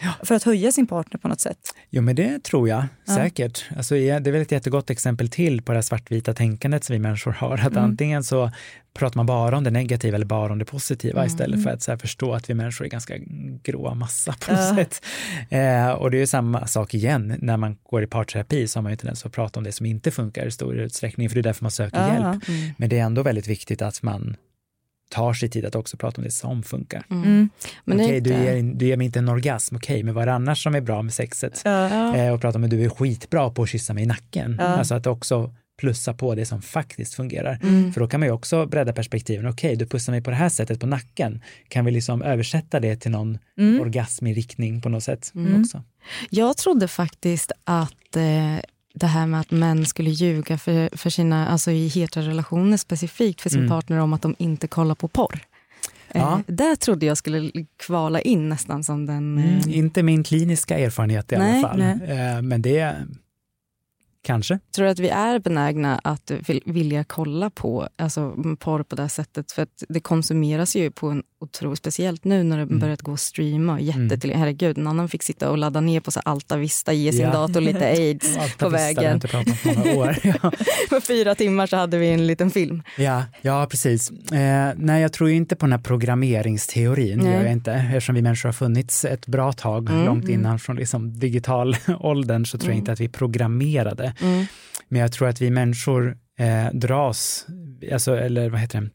Liksom, För att höja sin partner på något sätt. Jo, men det tror jag Ja. säkert. Alltså, ja, det är väl ett jättegott exempel till på det här svartvita tänkandet som vi människor har. Att Mm. antingen så pratar man bara om det negativa eller bara om det positiva Mm. istället för att så här, förstå att vi människor är ganska gråa massa på något Ja. sätt. Eh, och det är ju samma sak igen, när man går i parterapi så har man ju tendens att prata om det som inte funkar i stor utsträckning, för det är därför man söker Ja. hjälp. Men det är ändå väldigt viktigt att man tar sig tid att också prata om det som funkar. Mm. Men det är Okej, du, inte- ger, du ger mig inte en orgasm, okej, men vad är det annars som är bra med sexet? Ja. Eh, och prata om att du är skitbra på att kyssa mig i nacken. Ja. Alltså att också plussa på det som faktiskt fungerar. Mm. För då kan man ju också bredda perspektiven. Okej, du pussar mig på det här sättet på nacken. Kan vi liksom översätta det till någon Mm. orgasm i riktning på något sätt Mm. också? Jag trodde faktiskt att eh, det här med att män skulle ljuga för, för sina, alltså i heterorelationer specifikt för sin Mm. partner om att de inte kollar på porr. Ja. Eh, där trodde jag skulle kvala in nästan som den... Eh, Mm. Inte min kliniska erfarenhet i Nej, alla fall. nej. Eh, men det kanske. tror du att vi är benägna att vil- vilja kolla på alltså, porr på det här sättet? För att det konsumeras ju på en otroligt, speciellt nu när det Mm. börjat gå att streama. Jätte Mm. herregud, en annan fick sitta och ladda ner på så Alta Vista, ge sin Ja. dator lite aids på vägen. på fyra timmar så hade vi en liten film. Ja, ja precis. Eh, nej, jag tror ju inte på den här programmeringsteorin, Nej. gör jag inte. Eftersom vi människor har funnits ett bra tag, Mm, långt mm. innan från liksom digital åldern, så tror jag Mm. inte att vi programmerade. Mm. Men jag tror att vi människor eh, dras, alltså, eller vad heter det,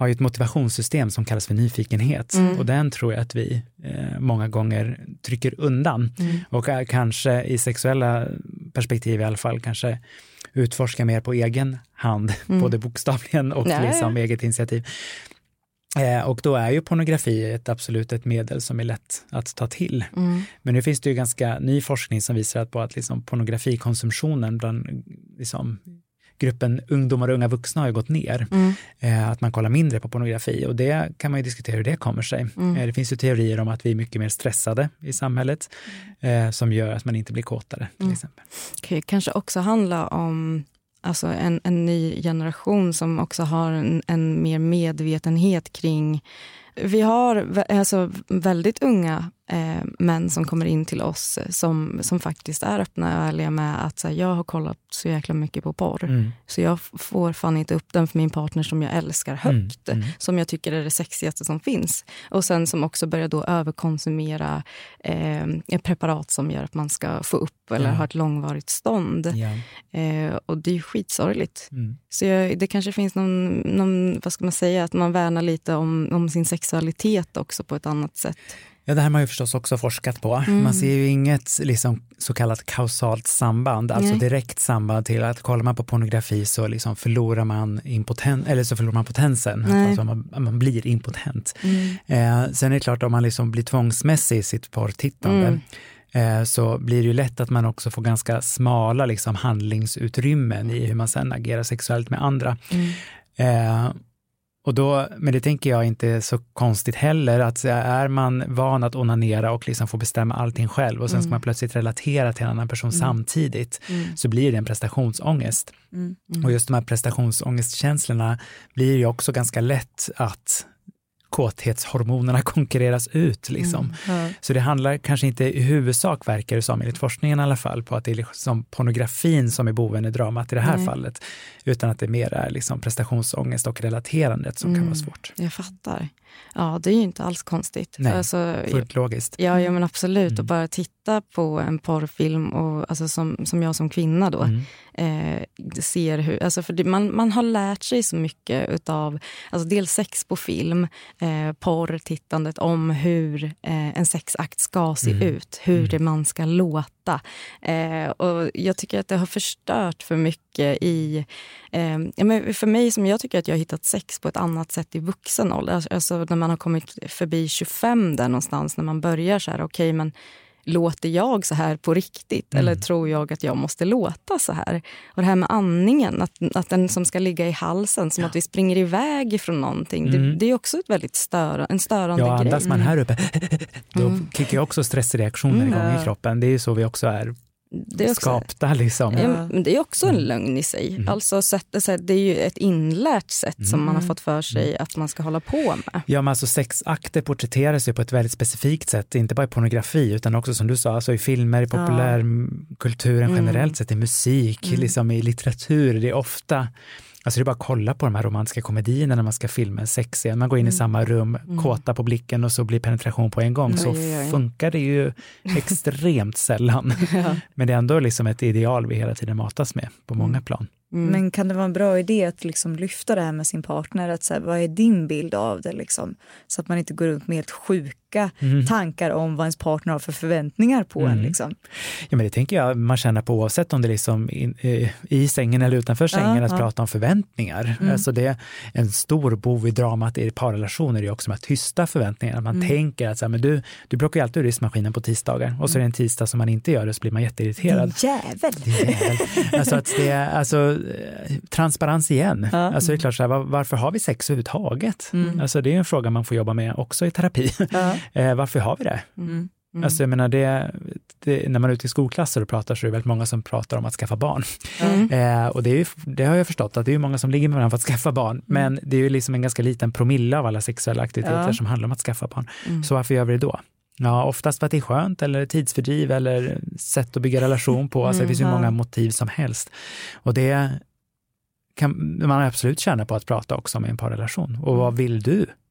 har ju ett motivationssystem som kallas för nyfikenhet. Mm. Och den tror jag att vi eh, många gånger trycker undan. Mm. Och kanske i sexuella perspektiv i alla fall, kanske utforska mer på egen hand, Mm. både bokstavligen och ja. liksom eget initiativ. Eh, och då är ju pornografi ett absolut ett medel som är lätt att ta till. Mm. Men nu finns det ju ganska ny forskning som visar att på att liksom pornografikonsumtionen bland liksom, gruppen ungdomar och unga vuxna har ju gått ner. Mm. Eh, att man kollar mindre på pornografi och det kan man ju diskutera hur det kommer sig. Mm. Eh, det finns ju teorier om att vi är mycket mer stressade i samhället eh, som gör att man inte blir kåtare till Mm. exempel. kan ju kanske också handla om alltså en, en ny generation som också har en, en mer medvetenhet kring... Vi har alltså väldigt unga eh, män som kommer in till oss eh, som, som faktiskt är öppna och ärliga med att så här, jag har kollat så jäkla mycket på porr. Mm. Så jag får fan inte upp den för min partner som jag älskar högt. Mm, mm. Som jag tycker är det sexigaste som finns. Och sen som också börjar då överkonsumera eh, preparat som gör att man ska få upp eller Ja. ha ett långvarigt stånd. Ja. Eh, och det är ju skitsorgligt. Mm. Så jag, det kanske finns någon, någon, vad ska man säga, att man värnar lite om, om sin sexualitet också på ett annat sätt. Ja, det här har man ju förstås också forskat på. Mm. Man ser ju inget liksom, så kallat kausalt samband, alltså Nej. direkt samband till att kollar man på pornografi så liksom förlorar man impoten eller så förlorar man potensen, alltså man, man blir impotent. Mm. Eh, sen är det klart om man liksom blir tvångsmässig i sitt porrtittande Mm. eh, så blir det ju lätt att man också får ganska smala liksom, handlingsutrymmen i hur man sen agerar sexuellt med andra. Mm. Eh, och då, men det tänker jag inte är så konstigt heller, att är man van att onanera och liksom få bestämma allting själv och sen ska Mm. man plötsligt relatera till en annan person Mm. samtidigt, Mm. så blir det en prestationsångest. Mm. Mm. Och just de här prestationsångestkänslorna blir ju också ganska lätt att kåthetshormonerna konkurreras ut. Liksom. Mm. Ja. Så det handlar kanske inte i huvudsak, verkar det som, enligt forskningen i alla fall, på att det är liksom pornografin som är boven i dramat i det här Nej. fallet, utan att det mer är liksom prestationsångest och relaterandet som kan Mm. vara svårt. Jag fattar. Ja, det är ju inte alls konstigt. Nej, Alltså, Fullt logiskt. Ja, ja men absolut. Mm. Och bara titta på en porrfilm, och, alltså som, som jag som kvinna då, Mm. eh, ser hur... Alltså för det, man, man har lärt sig så mycket utav alltså dels sex på film, eh, porr, tittandet om hur eh, en sexakt ska se Mm. ut, hur Mm. det man ska låta. Eh, och jag tycker att det har förstört för mycket i... Eh, ja, men för mig som jag tycker att jag har hittat sex på ett annat sätt i vuxen ålder. Alltså, alltså när man har kommit förbi 25 där någonstans, när man börjar så här, okej men låter jag så här på riktigt? Mm. Eller tror jag att jag måste låta så här? Och det här med andningen, att, att den som ska ligga i halsen, som att vi springer iväg ifrån någonting. Mm. Det, det är också ett väldigt störa, en störande Ja, grej. andas man här uppe, då Mm. kickar ju också stressreaktioner igång Mm. i kroppen. Det är ju så vi också är Det är också, skapta. Liksom. Ja, men det är också en Mm. lögn i sig. Mm. Alltså, sätt, det är ju ett inlärt sätt som man har Mm. fått för sig att man ska hålla på med. Ja, men alltså sexakter porträtteras ju på ett väldigt specifikt sätt, inte bara i pornografi utan också som du sa, alltså i filmer, i populärkulturen Mm. generellt sett, i musik, Mm. liksom i litteratur. Det är ofta, alltså det är bara att kolla på de här romantiska komedierna när man ska filma en sexscen. Man går in i Mm. samma rum, Mm. kåta på blicken och så blir penetration på en gång. Så Oj, oj, oj. funkar det ju extremt sällan. Ja. Men det är ändå liksom ett ideal vi hela tiden matas med på många plan. Mm. Men kan det vara en bra idé att liksom lyfta det här med sin partner? Att så här, vad är din bild av det? Liksom? Så att man inte går runt med helt sjuka Mm. tankar om vad ens partner har för förväntningar på Mm. en. Liksom. Ja, men det tänker jag man känner på oavsett om det är liksom in, eh, i sängen eller utanför sängen, Ja, att ja. prata om förväntningar. Mm. Alltså det är en stor bov i dramat i parrelationer är också de här tysta förväntningarna. Man Mm. tänker att så här, men du, du plockar ju alltid ur diskmaskinen på tisdagar och så är det en tisdag som man inte gör det så blir man jätteirriterad. Din jävel! Din jävel. alltså att det är alltså, transparens igen. Ja. Alltså det är klart, så här, var, varför har vi sex överhuvudtaget? Mm. Alltså det är en fråga man får jobba med också i terapi. Ja. Eh, varför har vi det? Mm. Mm. Alltså jag menar det, det, när man är ute i skolklasser och pratar så är det väldigt många som pratar om att skaffa barn. Mm. Eh, och det, är ju, det har jag förstått att det är många som ligger med varandra för att skaffa barn. Men det är ju liksom en ganska liten promille av alla sexuella aktiviteter Ja. som handlar om att skaffa barn. Mm. Så varför gör vi det då? Ja, oftast för att det är skönt eller tidsfördriv eller sätt att bygga relation på. Alltså det Mm, finns ju många motiv som helst. Och det kan man absolut tjäna på att prata också om i en parrelation. Och vad vill du?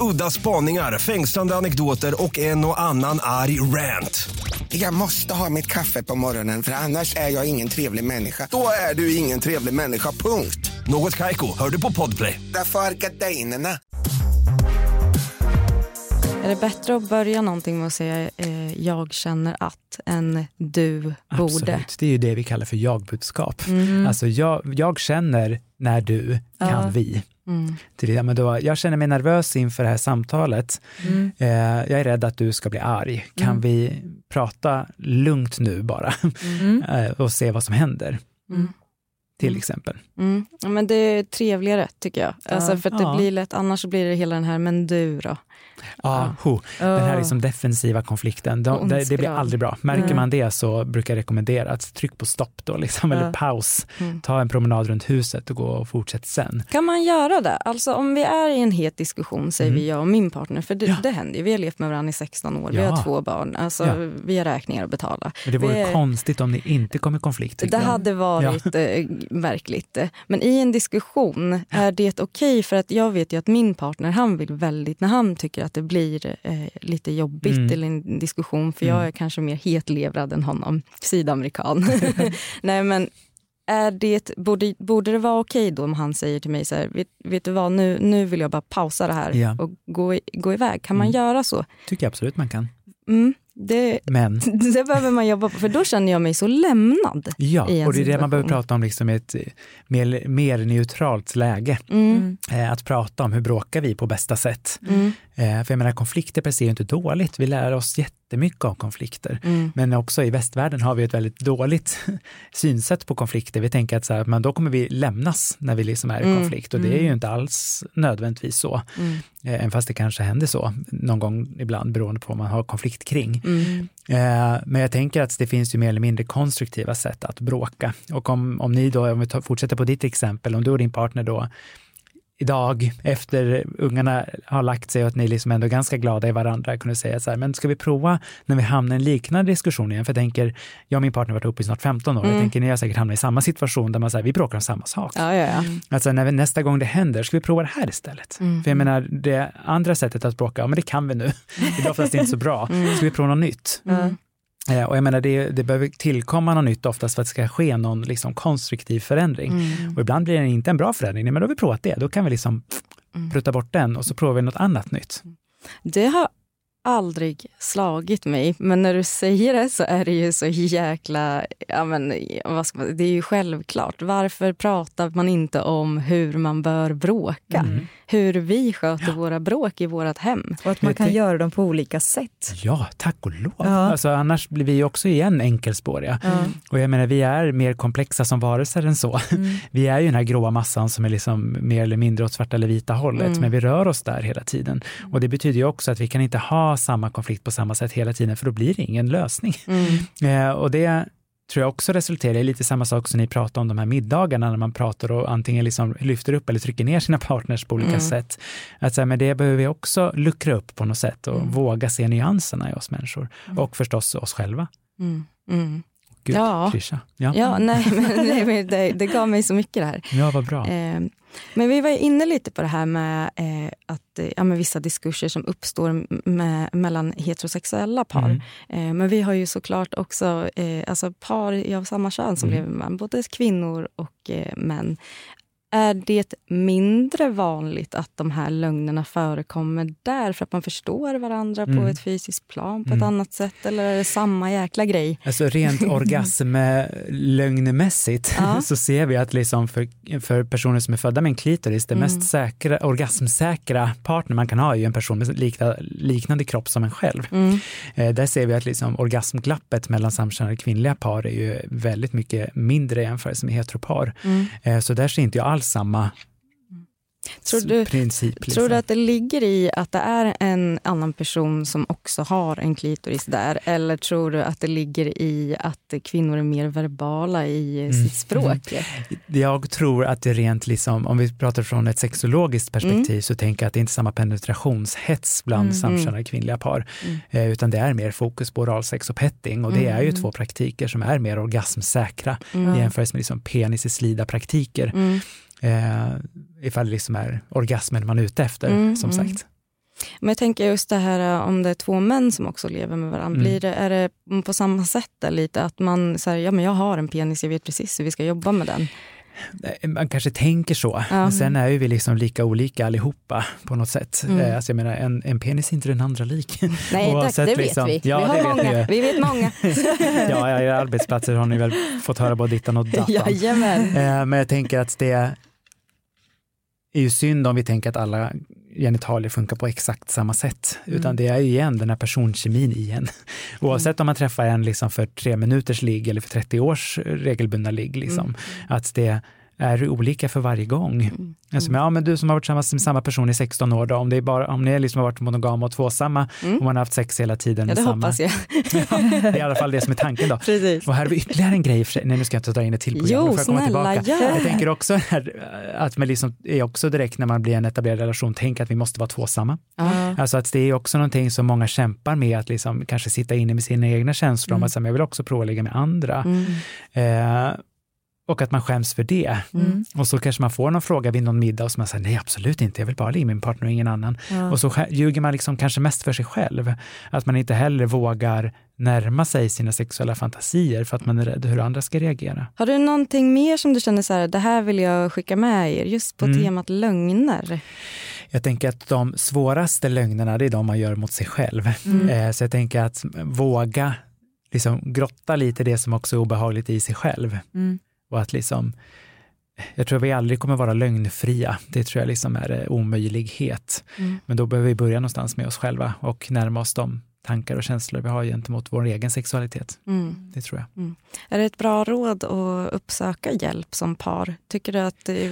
Udda spaningar, fängslande anekdoter och en och annan arg rant. Jag måste ha mitt kaffe på morgonen för annars är jag ingen trevlig människa. Då är du ingen trevlig människa, punkt. Något Kaiko, hör du på Podplay. Därför är gardinerna. Är det bättre att börja någonting med att säga eh, jag känner att än du borde? Absolut, det är ju det vi kallar för jag-budskap. Mm. Alltså jag, jag känner när du kan Ja. vi. Mm. Till men då, jag känner mig nervös inför det här samtalet. Mm. Eh, jag är rädd att du ska bli arg. Kan Mm. vi prata lugnt nu bara Mm. eh, och se vad som händer? Mm. Till Mm. exempel. Mm. Ja, men det är trevligare tycker jag. Alltså, för att Ja. det blir lätt, annars så blir det hela den här men du då? Ah, ho. Den här Ja. liksom defensiva konflikten, de, det, det blir aldrig bra. Märker Nej. man det så brukar jag rekommendera att tryck på stopp då, liksom, eller Ja. paus. Mm. Ta en promenad runt huset och gå och fortsätt sen. Kan man göra det? Alltså om vi är i en het diskussion, säger Mm. vi jag och min partner, för det, Ja. det händer ju. Vi har levt med varandra i 16 år, vi Ja. har två barn, alltså, Ja. vi har räkningar att betala. Men det vore Vi- konstigt om ni inte kom i konflikt. Det jag. hade varit eh, märkligt. Men i en diskussion, är det okej? För att jag vet ju att min partner, han vill väldigt, när han tycker att det blir eh, lite jobbigt Mm. eller en diskussion, för jag Mm. är kanske mer hetlevrad än honom, sydamerikan. Nej men är det, borde, borde det vara okej då om han säger till mig så här, vet, vet du vad, nu, nu vill jag bara pausa det här Ja. och gå, gå iväg. Kan man Mm. göra så? tycker jag absolut man kan. Mm, det, Men det behöver man jobba på, för då känner jag mig så lämnad. ja, och det är det man behöver prata om liksom ett eh, mer, mer neutralt läge. Mm. Eh, att prata om hur bråkar vi på bästa sätt. Mm. Eh, för jag menar konflikter per se är inte dåligt. Vi lär oss jättemycket av konflikter. Mm. Men också i västvärlden har vi ett väldigt dåligt synsätt på konflikter. Vi tänker att så här, men då kommer vi lämnas när vi liksom är i Mm, konflikt och det är ju inte alls nödvändigtvis så. Mm. Eh, Även fast det kanske händer så någon gång ibland beroende på vad man har konflikt kring. Mm. Eh, Men jag tänker att det finns ju mer eller mindre konstruktiva sätt att bråka. Och om, om ni då, om vi tar, fortsätter på ditt exempel, om du och din partner då idag efter ungarna har lagt sig och att ni liksom ändå är ganska glada i varandra kunde säga så här, men ska vi prova när vi hamnar i en liknande diskussion igen? För jag tänker, jag och min partner har varit ihop i snart 15 år, jag Mm. tänker ni har säkert hamnat i samma situation där man säger, vi bråkar om samma sak. Ja, ja, ja. Alltså när vi, nästa gång det händer, ska vi prova det här istället? Mm. För jag menar, det andra sättet att bråka, ja men det kan vi nu. Det är oftast inte så bra. Mm. Ska vi prova något nytt? Mm. Eh, Och jag menar, det, det behöver tillkomma något nytt oftast för att det ska ske någon liksom konstruktiv förändring. Mm. Och ibland blir det inte en bra förändring, men då har vi provat det. Då kan vi liksom prutta bort den och så provar vi något annat nytt. Det har aldrig slagit mig, men när du säger det så är det ju så jäkla... Ja, men, vad ska man, det är ju självklart. Varför pratar man inte om hur man bör bråka? Mm. Hur vi sköter våra bråk i vårt hem. Och att man Jag kan tänk- göra dem på olika sätt. Ja, tack och lov. Ja. Alltså, annars blir vi också igen enkelspåriga. Och jag menar, vi är mer komplexa som varelser än så. Mm. Vi är ju den här gråa massan som är liksom mer eller mindre åt svarta eller vita hållet, Mm. men vi rör oss där hela tiden. Och det betyder ju också att vi kan inte ha samma konflikt på samma sätt hela tiden, för då blir det ingen lösning. Mm. Eh, och det tror jag också resulterar i lite samma sak som ni pratar om de här middagarna när man pratar och antingen liksom lyfter upp eller trycker ner sina partners på olika Mm. sätt. Att så här, men det behöver vi också luckra upp på något sätt och våga se nyanserna i oss människor. Och förstås oss själva. Mm. Gud, Ja. klyscha. Ja. Ja, nej, men, nej, men det, det gav mig så mycket det här. ja, vad bra. Eh, men vi var ju inne lite på det här med eh, att eh, ja, med vissa diskurser som uppstår med, mellan heterosexuella par. Mm. Eh, men vi har ju såklart också eh, alltså par av samma kön som Mm. lever med både kvinnor och eh, män. Är det mindre vanligt att de här lögnerna förekommer där för att man förstår varandra på Mm. ett fysiskt plan på Mm. ett annat sätt? Eller är det samma jäkla grej? Alltså rent orgasmlögnmässigt Ja. så ser vi att liksom för, för personer som är födda med en klitoris, det Mm. mest säkra, orgasmsäkra partner man kan ha är ju en person med likna, liknande kropp som en själv. Mm. Eh, där ser vi att liksom orgasmglappet mellan samkönade kvinnliga par är ju väldigt mycket mindre i jämförelse med heteropar. Mm. Eh, så där ser inte jag alls samma Tror du, princip. Liksom. Tror du att det ligger i att det är en annan person som också har en klitoris där? Eller tror du att det ligger i att kvinnor är mer verbala i Mm. sitt språk? Jag tror att det rent, liksom, om vi pratar från ett sexologiskt perspektiv, Mm. så tänker jag att det inte är samma penetrationshets bland Mm. samkönade kvinnliga par, Mm. eh, utan det är mer fokus på oralsex och petting och det är ju Mm. två praktiker som är mer orgasmsäkra Mm. i jämförelse med liksom penis i slida praktiker. Mm. Eh, ifall det liksom är orgasmen man är ute efter, Mm, som mm. sagt. Men jag tänker just det här uh, om det är två män som också lever med varandra. Mm. Blir det, är det på samma sätt där, lite? Att man säger, ja men jag har en penis, jag vet precis hur vi ska jobba med den. Eh, Man kanske tänker så, Ja. men sen är ju vi liksom lika olika allihopa på något sätt. Mm. Eh, alltså jag menar, en, en penis är inte den andra lik. Nej, tack, det vet liksom- vi. Ja, vi, har vet många. ju. vi vet många. ja, ja, era arbetsplatser har ni väl fått höra både dittan och dattan. Jajamän. Eh, Men jag tänker att det är ju synd om vi tänker att alla genitalier funkar på exakt samma sätt, utan Mm. det är ju igen den här personkemin igen. Oavsett om man träffar en liksom för tre minuters ligg eller för 30 års regelbundna ligg, liksom, Mm. att det är olika för varje gång. Mm. Alltså, men, ja, men du som har varit tillsammans med samma person i 16 år, då, om, det är bara, om ni liksom har varit monogama och tvåsamma Mm. och man har haft sex hela tiden Ja, det samma. hoppas jag. det är i alla fall det som är tanken då. Precis. Och här har vi ytterligare en grej, för nej nu ska jag inte dra in ett till program, Jo, snälla, tillbaka. gör. Jag tänker också här, att man liksom är också direkt när man blir en etablerad relation, tänk att vi måste vara tvåsamma. Ja. Alltså att det är också någonting som många kämpar med, att liksom kanske sitta inne med sina egna känslor om Mm. att så här, jag vill också prova att ligga med andra. Mm. Eh, och att man skäms för det. Mm. Och så kanske man får någon fråga vid någon middag och så man säger nej absolut inte, jag vill bara ligga med min partner och ingen annan. Ja. Och så ljuger man liksom kanske mest för sig själv. Att man inte heller vågar närma sig sina sexuella fantasier för att man är rädd hur andra ska reagera. Har du någonting mer som du känner så här, det här vill jag skicka med er, just på Mm. temat lögner? Jag tänker att de svåraste lögnerna, det är de man gör mot sig själv. Mm. Eh, Så jag tänker att våga liksom grotta lite det som också är obehagligt i sig själv. Mm. Och att liksom, jag tror vi aldrig kommer vara lögnfria. Det tror jag liksom är en omöjlighet. Mm. Men då behöver vi börja någonstans med oss själva och närma oss de tankar och känslor vi har gentemot vår egen sexualitet. Mm. Det tror jag. Är det ett bra råd att uppsöka hjälp som par? Tycker du att eh,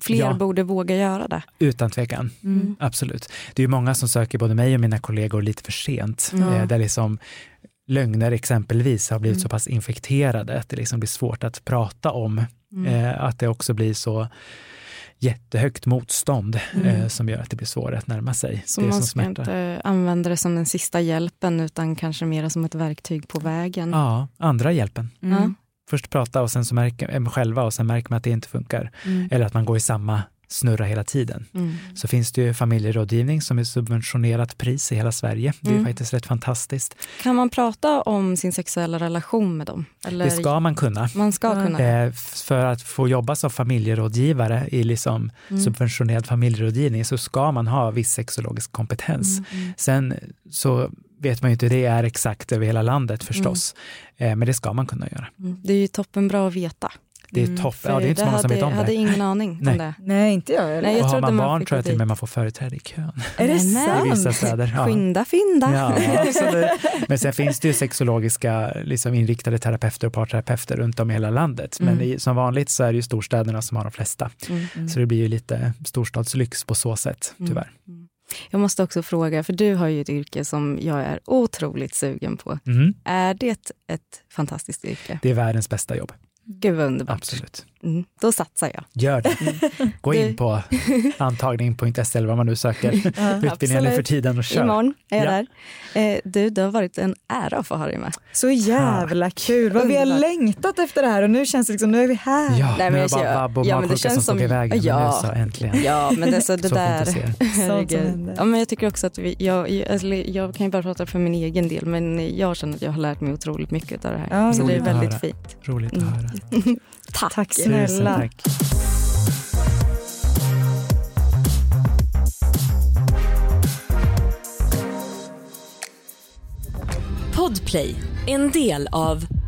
fler Ja. borde våga göra det? Utan tvekan, Mm. absolut. Det är ju många som söker både mig och mina kollegor lite för sent. Mm. Eh, där liksom lögner exempelvis har blivit Mm. så pass infekterade att det liksom blir svårt att prata om. Mm. Eh, att det också blir så jättehögt motstånd Mm. eh, som gör att det blir svårare att närma sig Så det man som ska smärtar. inte använda det som den sista hjälpen utan kanske mer som ett verktyg på vägen? Ja, andra hjälpen. Ja. Först prata och sen så märker, eh, själva och sen märker man att det inte funkar. Mm. Eller att man går i samma snurra hela tiden. Mm. Så finns det ju familjerådgivning som är subventionerat pris i hela Sverige. Det är Mm. faktiskt rätt fantastiskt. Kan man prata om sin sexuella relation med dem? Eller? Det ska man kunna. Man ska kunna. Eh, för att få jobba som familjerådgivare i liksom Mm. subventionerad familjerådgivning så ska man ha viss sexologisk kompetens. Mm, Sen så vet man ju inte hur det är exakt över hela landet förstås. Eh, men det ska man kunna göra. Mm. Det är ju toppen bra att veta. Det är topp. Ja, det är inte så många som vet om Jag hade det. ingen aning Nej. om det. Nej, inte jag. Eller? Nej, jag och har man man barn tror jag till och med man får företräde i kön. är det sant? I vissa städer. Ja. Skynda fynda. Ja, absolut. Men sen finns det ju sexologiska liksom inriktade terapeuter och parterapeuter runt om i hela landet. Men Mm. i, som vanligt så är det ju storstäderna som har de flesta. Mm. Så det blir ju lite storstadslyx på så sätt, Mm. tyvärr. Jag måste också fråga, för du har ju ett yrke som jag är otroligt sugen på. Mm. Är det ett fantastiskt yrke? Det är världens bästa jobb. Gud vad underbart. Absolut. Mm, då satsar jag. Gör det. Gå in på antagning.se eller vad man nu söker utbildningen nu för tiden och kör. Imorgon är jag Ja. där. Eh, du, det har varit en ära att få ha dig med. Så jävla kul. Vad vi har längtat efter det här och nu känns det liksom, nu är vi här. Ja, Nej, men nu är jag det bara vabb och ja, men det som känns stod som- i vägen. Men ja. nu så äntligen. Ja, men det, så det Så där... som Herregud. Ja, men jag tycker också att vi, jag, jag, alltså, jag kan ju bara prata för min egen del, men jag känner att jag har lärt mig otroligt mycket av det här. Ja, så det är väldigt höra. fint. Roligt att Mm. höra. Tack. Tack Tusen snälla. tack. Podplay, en del av.